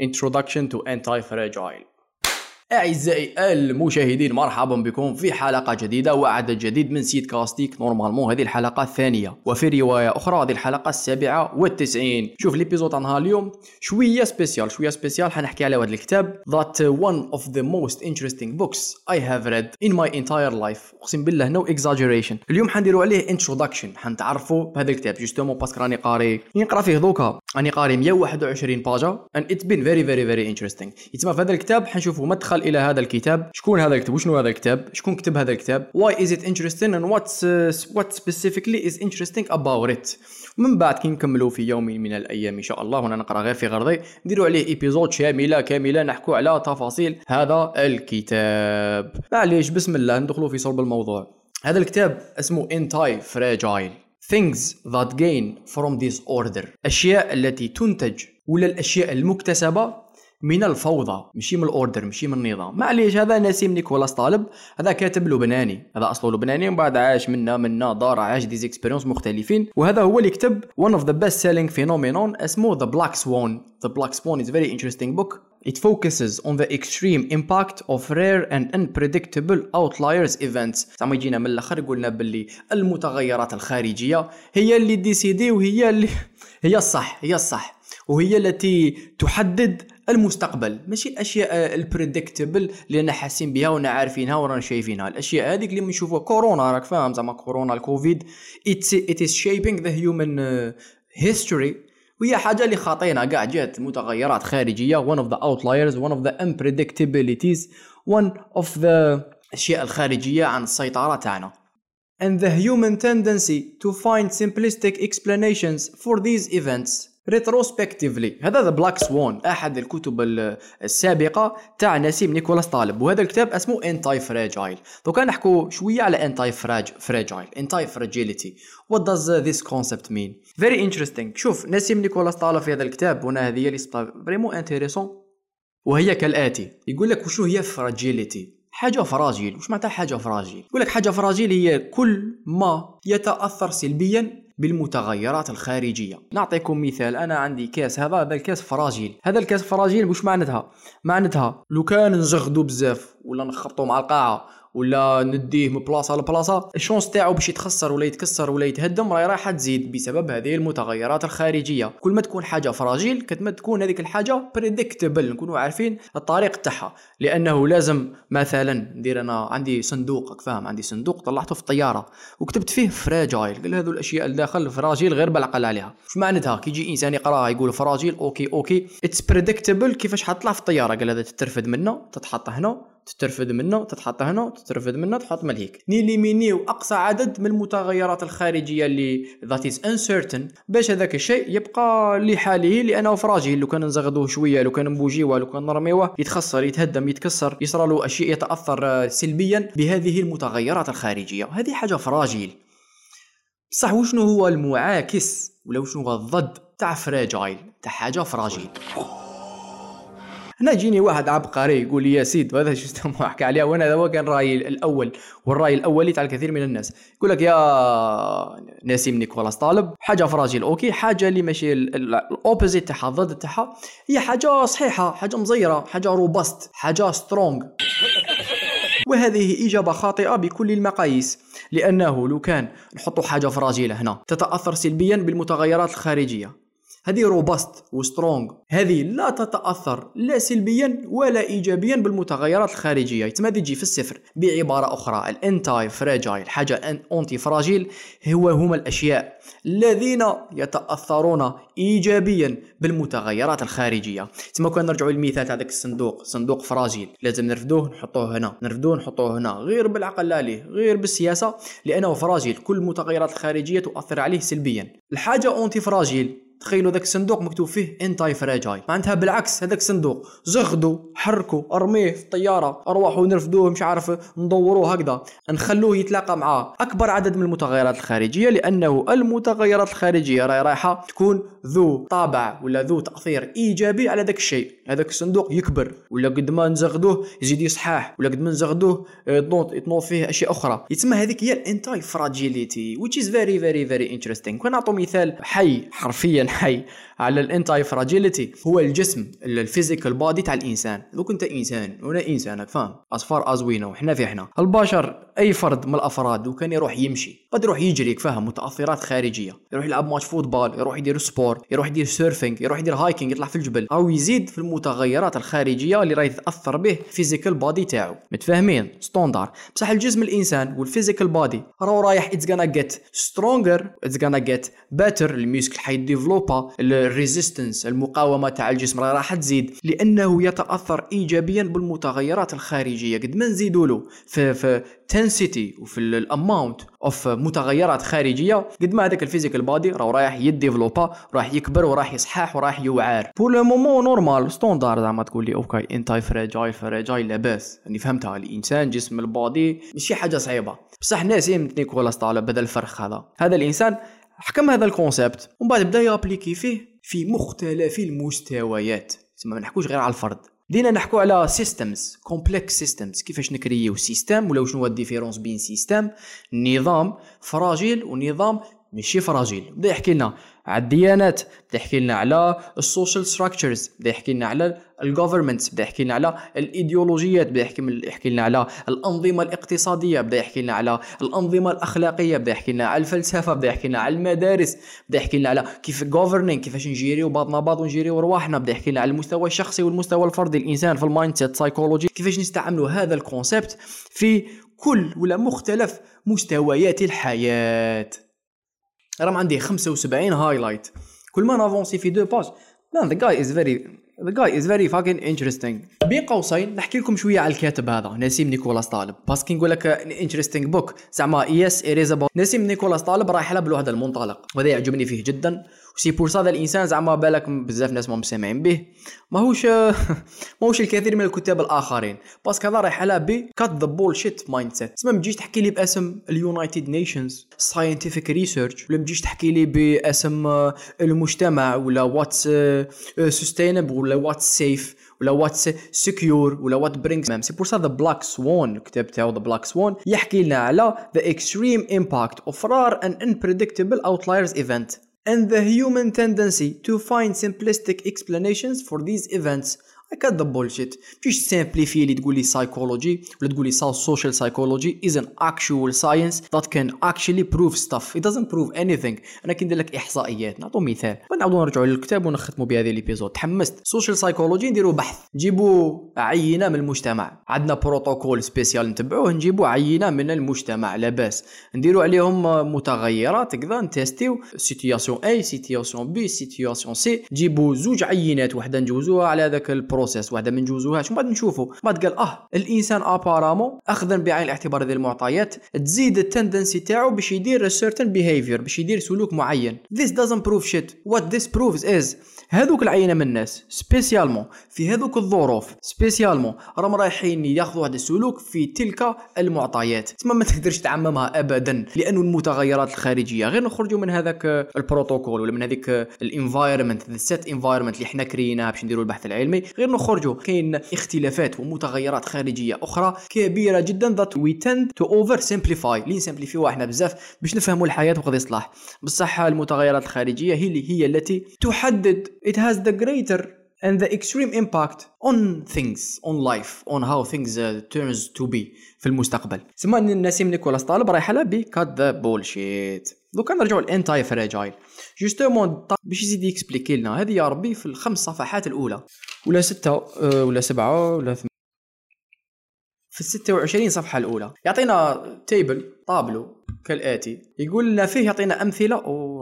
Introduction to Anti-Fragile أعزائي المشاهدين مرحبا بكم في حلقة جديدة وعدد جديد من سيد كاستيك normalement هذه الحلقة الثانية وفي رواية أخرى هذه الحلقة السابعة والتسعين. شوف l'épisode عنها اليوم شوية spécial شوية spécial حنحكي على هذا الكتاب That one of the most interesting books I have read in my entire life. أقسم بالله no exaggeration. اليوم حنديروا عليه introduction. حنتعرفوا بهذا الكتاب. justement parce que راني قاري. نقرا فيه دوكا. راني قاري 121 باجا and it's been very very very interesting. يتسمى في هذا الكتاب حنشوفوا مدخل إلى هذا الكتاب؟ شكون هذا الكتاب؟ وشنو هذا الكتاب؟ شكون كتب هذا الكتاب؟ Is it interesting and what's uh, what specifically is interesting about it? من بعد كي نكملوا في يوم من الأيام إن شاء الله وأنا نقرأ غير في غرضي. نديروا عليه épisode شاملة كاملة نحكوا على تفاصيل هذا الكتاب. معليش بسم الله ندخلوا في صلب الموضوع. هذا الكتاب اسمه Anti-Fragile things that gain from disorder الاشياء التي تنتج ولا الأشياء المكتسبة من الفوضى ماشي من ال order ماشي من النظام. معليش هذا نسيم نيكولاس طالب هذا كاتب لبناني هذا أصله لبناني ومن بعد عاش منا منا دار عاش des expériences مختلفين وهذا هو اللي كتب one of the best selling phenomenon اسمه Black Swan. The Black Swan is a very interesting book. It focuses on the extreme impact of rare and unpredictable outliers events. زعما يجينا من الأخر قلنا باللي المتغيرات الخارجية هي اللي décident وهي اللي هي الصح هي الصح. وهي التي تحدد المستقبل. ماشي الأشياء البريدكتبل اللي أنا حاسين بها ونا عارفينها ورانا شايفينها. الأشياء هذيك اللي بنشوفوها كورونا راك فاهم؟ زعما كورونا الكوفيد. Is shaping the human uh, history. وهي حاجة اللي خاطينا كاع جات متغيرات خارجية. One of the outliers one of the unpredictabilities one of the الاشياء الخارجية عن السيطرة تاعنا. And the human tendency to find simplistic explanations for these events. retrospectively هذا The Black Swan أحد الكتب السابقة تاع نسيم نيكولاس طالب. وهذا الكتاب اسمه Anti-Fragile دوكا نحكوا شوية على anti-frag fragile antifragility what does this concept mean very interesting شوف نسيم نيكولاس طالب في هذا الكتاب وأنا هذه اللي vraiment intéressante وهي كالآتي. يقول لك وشو هي fragilité حاجة fragile وش معناتها حاجة fragile يقول لك حاجة fragile هي كل ما يتأثر سلبيا بالمتغيرات الخارجية. نعطيكم مثال. أنا عندي كاس هذا هذا الكاس fragile هذا الكاس fragile واش معناتها؟ معناتها لو كان نزغدو بزاف ولا نخبطو مع القاعة ولا نديه من بلاصة لبلاصة. ال chance تاعو باش يتخسر ولا يتكسر ولا يتهدم راهي رايحة تزيد بسبب هذه المتغيرات الخارجية. كل ما تكون حاجة fragile كل ما تكون هذيك الحاجة predictable نكونوا عارفين الطريق تاعها. لأنه لازم مثلا ندير أنا عندي صندوق فاهم؟ عندي صندوق طلعته في الطيارة. وكتبت فيه fragile قال هذو الأشياء اللي داخل fragile غير بالعقل عليها. شو معناتها كي يجي إنسان يقراها يقول fragile okay okay. It's predictable كيفاش حطلع في الطيارة قال هذا تترفد منه تتحط هنا. تترفد منه تتحط هنا تترفد منه تحط ملهيك. نيليمينيو أقصى عدد من المتغيرات الخارجية اللي that is uncertain باش هذاك الشيء يبقى لحاله لأنه fragile لو كان نزغدوه شوية لو كان نبوجيوه لو كان نرميوه يتخسر يتهدم يتكسر يصرى له أشياء يتأثر سلبيا بهذه المتغيرات الخارجية. هذه حاجة fragile. بصح وشنو هو المعاكس؟ ولا وشنو هو الضد؟ تاع fragile تاع حاجة fragile. هنا يجيني واحد عبقري يقول لي يا سيد وهذا شو أحكي عليها وأنا هذا كان رأيي الأول والرأي الاولي تاع الكثير من الناس. يقول لك يا نسيم نيكولاس طالب حاجة fragile okay؟ حاجة اللي ماشي ال opposite تاعها الضد تاعها. هي حاجة صحيحة حاجة مزيرة حاجة robust حاجة strong وهذه إجابة خاطئة بكل المقاييس لأنه لو كان نحط حاجة فراجيلة هنا تتأثر سلبيا بالمتغيرات الخارجية. هذه robust و strong هذه لا تتأثر لا سلبيا ولا ايجابيا بالمتغيرات الخارجية. تما تجي في الصفر بعبارة أخرى ال anti-fragile حاجة anti-fragile هو هما الأشياء الذين يتأثرون ايجابيا بالمتغيرات الخارجية. تما كنا نرجعوا للمثال تاع ذاك الصندوق صندوق fragile لازم نرفدوه نحطوه هنا. نرفدوه نحطوه هنا. غير بالعقل عليه غير بالسياسة لأنه fragile كل المتغيرات الخارجية تؤثر عليه سلبيا. الحاجة anti-fragile تخيلوا ذاك الصندوق مكتوب فيه anti-fragile معناتها بالعكس هذاك الصندوق زغدوا حركوا ارميه في الطيارة ارواحوا نرفدوه مش عارف ندوروه هكذا. نخلوه يتلاقى مع أكبر عدد من المتغيرات الخارجية لأنه المتغيرات الخارجية راهي رايحة تكون ذو طابع ولا ذو تأثير إيجابي على ذاك الشيء. هذاك الصندوق يكبر ولا قد ما نزغدوه يزيد يصحاح ولا قد ما نزغدوه يتنوض يتنوض فيه أشياء أخرى. يتسمى هذيك هي ال antifragility which is very very very interesting. كون نعطوا مثال حي حرفيا الحي على الانتاي فراجيليتي هو الجسم ال physical body تاع الإنسان. دوك انت إنسان وأنا انسان فاهم؟ as far as we know حنا في حنا البشر أي فرد من الأفراد وكان يروح يمشي قد يروح يجري فاهم؟ متأثرات خارجية. يروح يلعب match football يروح يدير sport يروح يدير surfing يروح يدير hiking يطلع في الجبل. أو يزيد في المتغيرات الخارجية اللي راهي تاثر به physical body تاعو. متفاهمين؟ standard. بصح الجسم الإنسان وال physical body راهو رايح it's gonna get stronger it's gonna get better ال muscle حي développer ال resistance المقاومة تاع الجسم راح تزيد. لأنه يتأثر ايجابيا بالمتغيرات الخارجية. قد ما نزيدوا له في في ال intensity وفي ال amount of متغيرات خارجية. قد ما هذاك ال physical body راه رايح ي développer راح يكبر وراح يصحح وراح يوعار pour le moment normal standard زعما تقول لي okay antifragile fragile لاباس أني فهمتها الإنسان جسم ال body ماشي حاجة صعيبة. بصح نسيم نيكولاس طالب بدا الفرخ هذا. هذا الإنسان حكم هذا ال concept ومن بعد بدا ي appliquer فيه في مختلف المستويات. ما نحكوش غير على الفرد. دينا نحكو على systems complex systems كيفاش نكريو system ولا شنو هو ال différence بين system نظام fragile ونظام ماشي fragile بدا يحكي لنا على الديانات بدا يحكي لنا على ال social structures بدا يحكي لنا على ال government بدا يحكي لنا على الايديولوجيات بدا يحكي لنا على الانظمه الاقتصاديه بدا يحكي لنا على الانظمه الاخلاقيه بدا يحكي لنا على الفلسفه بدا يحكي لنا على المدارس بدا يحكي لنا على كيف governing كيفاش نجيريو بعضنا بعض ونجيريو رواحنا بدا يحكي لنا على المستوى الشخصي والمستوى الفردي الانسان في ال mindset psychology كيفاش نستعملوا هذا ال concept في كل ولا مختلف مستويات الحياة راه عندي 75 highlight كل ما ن avancer في deux pages man the guy is very the guy is very fucking interesting بين قوسين نحكي لكم شوية على الكاتب هذا نسيم نيكولاس طالب. parce que نقول لك interesting book زعما يس اريز نسيم نيكولاس طالب رايح له بهذا المنطلق. وهذا يعجبني فيه جدا. c'est pour هذا الإنسان زعما بالك بزاف ناس ما مسامعين به. ماهوش ماهوش الكثير من الكتاب الآخرين. parce que هذا رايح على بي cut the bullshit mindset تسمى تجيش تحكي لي باسم ال United Nations scientific research ولا تجيش تحكي لي باسم المجتمع ولا what's sustainable ولا what's safe ولا what's secure ولا what brings même c'est pour ça The Black Swan الكتاب تاعو The Black Swan يحكي لنا على the extreme impact of rare and unpredictable outliers event. And the human tendency to find simplistic explanations for these events The bullshit. مش simplify لي تقول لي psychology ولا تقول لي social psychology is an actual science that can actually prove stuff. It doesn't prove anything. أنا كي ندير لك إحصائيات نعطو مثال. ونعاودو نرجعو للكتاب ونختمو بهذه l'épisode تحمست. Social psychology نديرو بحث. نجيبو عينة من المجتمع. عندنا protocole spécial نتبعوه نجيبو عينة من المجتمع. لاباس. نديرو عليهم متغيرات كذا نتيستيو situation A situation B situation C نجيبو زوج عينات وحدة نجوزوها على ذاك ال pro process واحدة ما نجوزوهاش بعد نشوفوا بعد قال آه الإنسان apparemment اخذا بعين الاعتبار هذه المعطيات تزيد ال tendency تاعو باش يدير certain behavior باش يدير سلوك معين. This doesn't prove shit. What this proves is هذوك العينة من الناس spécialement في هذوك الظروف spécialement راهم رايحين ياخذوا هذا السلوك في تلك المعطيات. تسمى ما تقدرش تعممها ابدا لأنه المتغيرات الخارجية. غير نخرجوا من هذاك البروتوكول ولا من هذيك ال environment set environment اللي حنا كريناها باش نديروا البحث العلمي. غير نخرجوا كاين اختلافات ومتغيرات خارجية أخرى كبيرة جدا that we tend to oversimplify لي نسمبليفيو إحنا بزاف باش نفهموا الحياة وقد يصلح. بصح المتغيرات الخارجية هي اللي هي التي تحدد. It has the greater and the extreme impact on things on life on how things uh, turns to be في المستقبل. سما نسيم نيكولاس طالب رايح على بي cut the bullshit دوكا نرجعوا لل antifragile justement باش يزيد ي expliquer لنا هذه يا ربي في الخمس صفحات الأولى. ولا ستة أه ولا سبعة ولا ثم... في الستة وعشرين صفحة الأولى. يعطينا table tableau. كالآتي. يقول لنا فيه يعطينا أمثلة.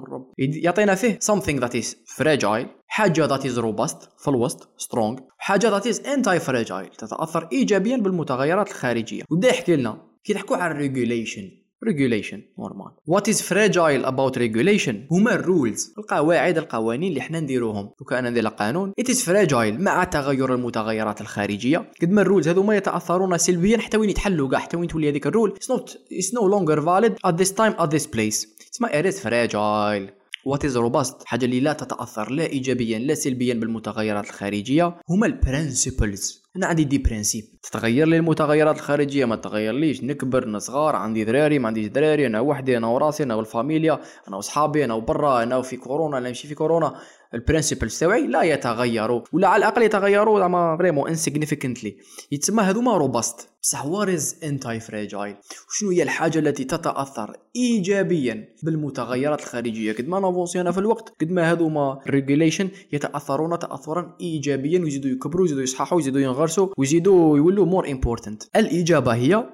رب. يعطينا فيه something that is fragile. حاجة that is robust. في الوسط strong. حاجة that is anti fragile تتأثر إيجابيا بالمتغيرات الخارجية. وبدأ يحكي لنا. كي تحكوا على regulation. Regulation normal what is fragile about regulation? هما ال rules القواعد القوانين اللي حنا نديروهم. دوكا أنا ندير قانون it is fragile مع تغير المتغيرات الخارجية. قد ما الرولز هذوما يتأثرون سلبيا حتى وين يتحلوا كاع حتى وين تولي هذيك ال rule it's not it's no longer valid at this time at this place. اسمها it is fragile. what is robust حاجة اللي لا تتأثر لا ايجابيا لا سلبيا بالمتغيرات الخارجية. هما ال principles أنا عندي des principes تتغير لي المتغيرات الخارجية؟ ما تغيرليش نكبر نصغار عندي دراري ما عنديش دراري. أنا وحدي أنا وراسي أنا والفاميليا أنا وصحابي أنا وبرا أنا في كورونا أنا نمشي في كورونا. ال principles تاعي لا يتغيروا ولا على الأقل يتغيروا زعما vraiment insignificantly يتسمى هذوما robust بصح what's antifragile وشنو هي الحاجة التي تتأثر ايجابيا بالمتغيرات الخارجية؟ قد ما نافونسيونا في الوقت قد ما هذوما regulation يتأثرون تاثرا ايجابيا ويزيدوا يكبروا ويزيدوا يصححوا ويزيدوا ينغرسوا ويزيدوا يولوا more important الإجابة هي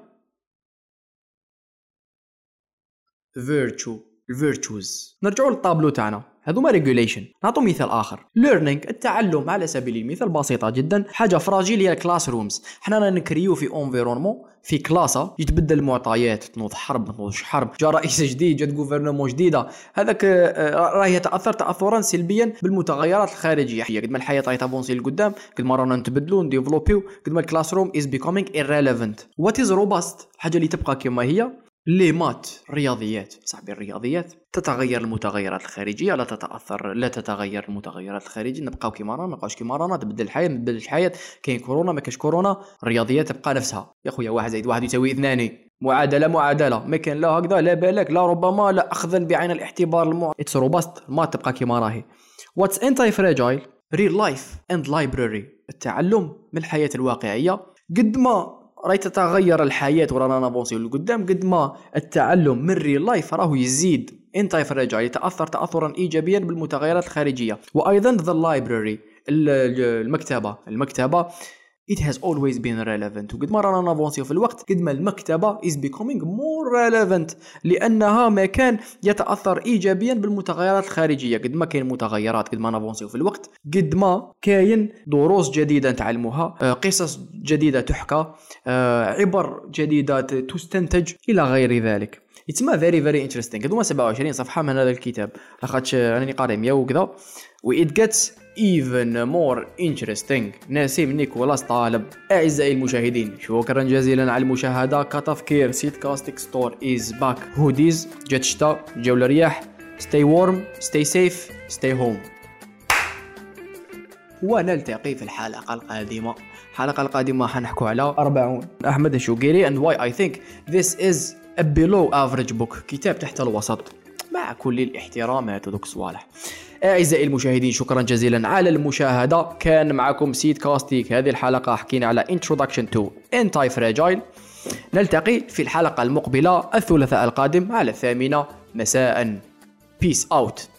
virtue ال virtues نرجعوا للطابلو تاعنا. هذوما regulation نعطوا مثال آخر. learning التعلم على سبيل المثال بسيطة جدا. حاجة fragile هي ال classrooms حنا نكريو في environnement في كلاسه يتبدل المعطيات تنوض حرب تنوض حرب. جا رئيس جديد جات gouvernement جديدة. هذاك آه، راه يتاثر تاثرا سلبيا بالمتغيرات الخارجية. قد ما الحياة راهي تافونسي لقدام قد ما رانا نتبدلوا نديفلوبيو قد ما ال classroom is becoming irrelevant. what is robust حاجة اللي تبقى كما هي. les maths رياضيات. صاحبي الرياضيات تتغير المتغيرات الخارجية لا تتأثر لا تتغير المتغيرات الخارجية. نبقاو كيما رانا نبقاوش كيما رانا تبدل الحياة ما تبدلش الحياة. كاين كورونا ما كاش كورونا الرياضيات تبقى نفسها. يا خويا واحد زائد واحد يساوي اثنان. معادلة معادلة. ما كان لا هكذا لا بالك لا ربما لا اخذا بعين الاعتبار المع... it's robust ما تبقى كيما راهي. what's anti fragile real life and library التعلم من الحياة الواقعية. قد ما راهي تتغير الحياة ورانا نافونسيو لقدام قد ما التعلم من real life راه يزيد. anti fragile يتأثر تاثرا ايجابيا بالمتغيرات الخارجية. وأيضا the library المكتبة. المكتبة it has always been relevant. وقد ما رانا نافونسيو في الوقت قد ما المكتبة is becoming more relevant لأنها مكان يتأثر إيجابيا بالمتغيرات الخارجية. قد ما كاين متغيرات قد ما نافونسيو في الوقت قد ما كاين دروس جديدة نتعلموها آه، قصص جديدة تحكى آه، عبر جديدة تستنتج إلى غير ذلك. يتسمى very very interesting هذوما 27 صفحه من هذا الكتاب لاخاطش راني قاري 100 وكذا و it gets even more interesting. نسيم نيكولاس طالب اعزائي المشاهدين شكرا جزيلا على المشاهده كتفكير سيت كاستيك store is back hoodies جات شتا جاو الرياح stay warm stay safe stay home. ونلتقي في الحلقة القادمة الحلقة القادمة حنحكو على 40 أحمد الشوقيري and why I think this is below average book كتاب تحت الوسط مع كل الاحترام هذا دوك الصوالح. أعزائي المشاهدين شكرا جزيلا على المشاهدة. كان معكم سيد كاستيك. هذه الحلقة حكينا على introduction to anti fragile نلتقي في الحلقة المقبلة الثلاثاء القادم على الثامنة. مساء peace out